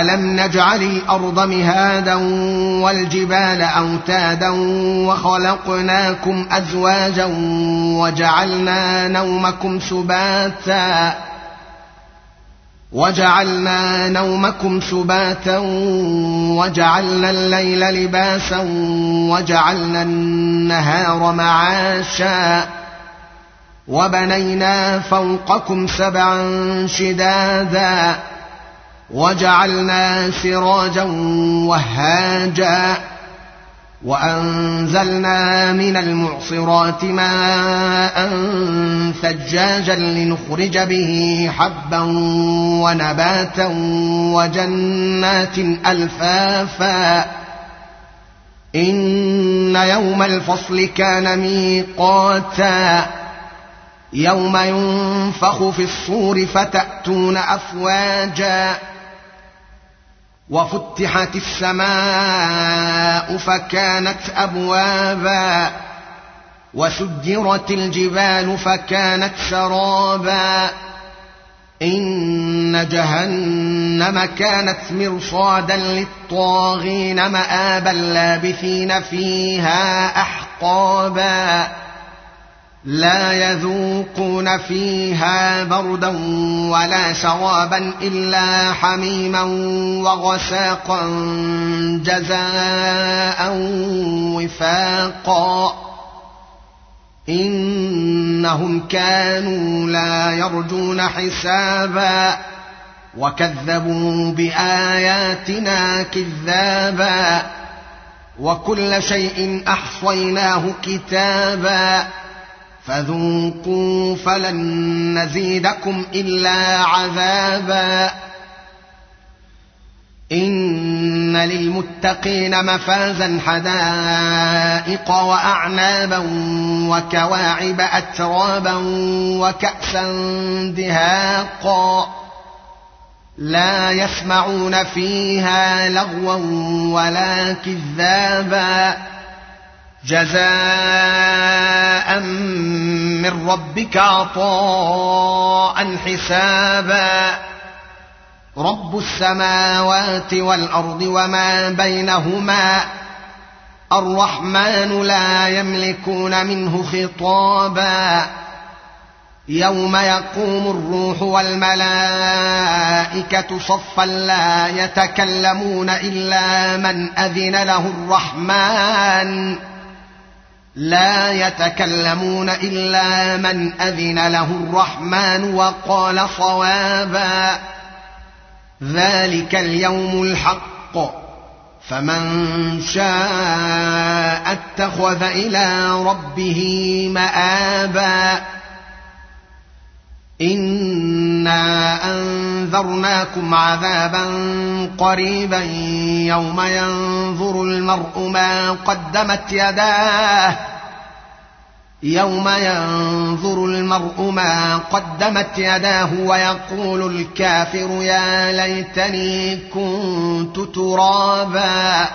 الم نجعل الأرض مهادا والجبال اوتادا وخلقناكم ازواجا وجعلنا نومكم سباتا وجعلنا نومكم سباتا وجعلنا الليل لباسا وجعلنا النهار معاشا وبنينا فوقكم سبعا شدادا وجعلنا سراجا وهاجا وأنزلنا من المعصرات ماء ثجاجا لنخرج به حبا ونباتا وجنات ألفافا. إن يوم الفصل كان ميقاتا. يوم ينفخ في الصور فتأتون أفواجا. وفتحت السماء فكانت أبوابا وسجرت الجبال فكانت سرابا إن جهنم كانت مرصادا للطاغين مآبا لابثين فيها أحقابا لا يذوقون فيها بردا ولا شرابا إلا حميما وغساقا جزاء وفاقا. إنهم كانوا لا يرجون حسابا وكذبوا بآياتنا كذابا. وكل شيء أحصيناه كتابا. فذوقوا فلن نزيدكم إلا عذابا. إن للمتقين مفازا حدائق وأعنابا وكواعب أترابا وكأسا دهاقا. لا يسمعون فيها لغوا ولا كذابا. جزاء من ربك عطاء حسابا. رب السماوات والأرض وما بينهما. الرحمن لا يملكون منه خطابا. يوم يقوم الروح والملائكة صفا لا يتكلمون إلا من أذن له الرحمن. لا يتكلمون إلا من أذن له الرحمن وقال صوابا. ذلك اليوم الحق. فمن شاء اتخذ إلى ربه مآبا. انا انذرناكم عذابا قريبا يوم ينظر المرء ما قدمت يداه يوم ينظر المرء ما قدمت يداه ويقول الكافر يا ليتني كنت ترابا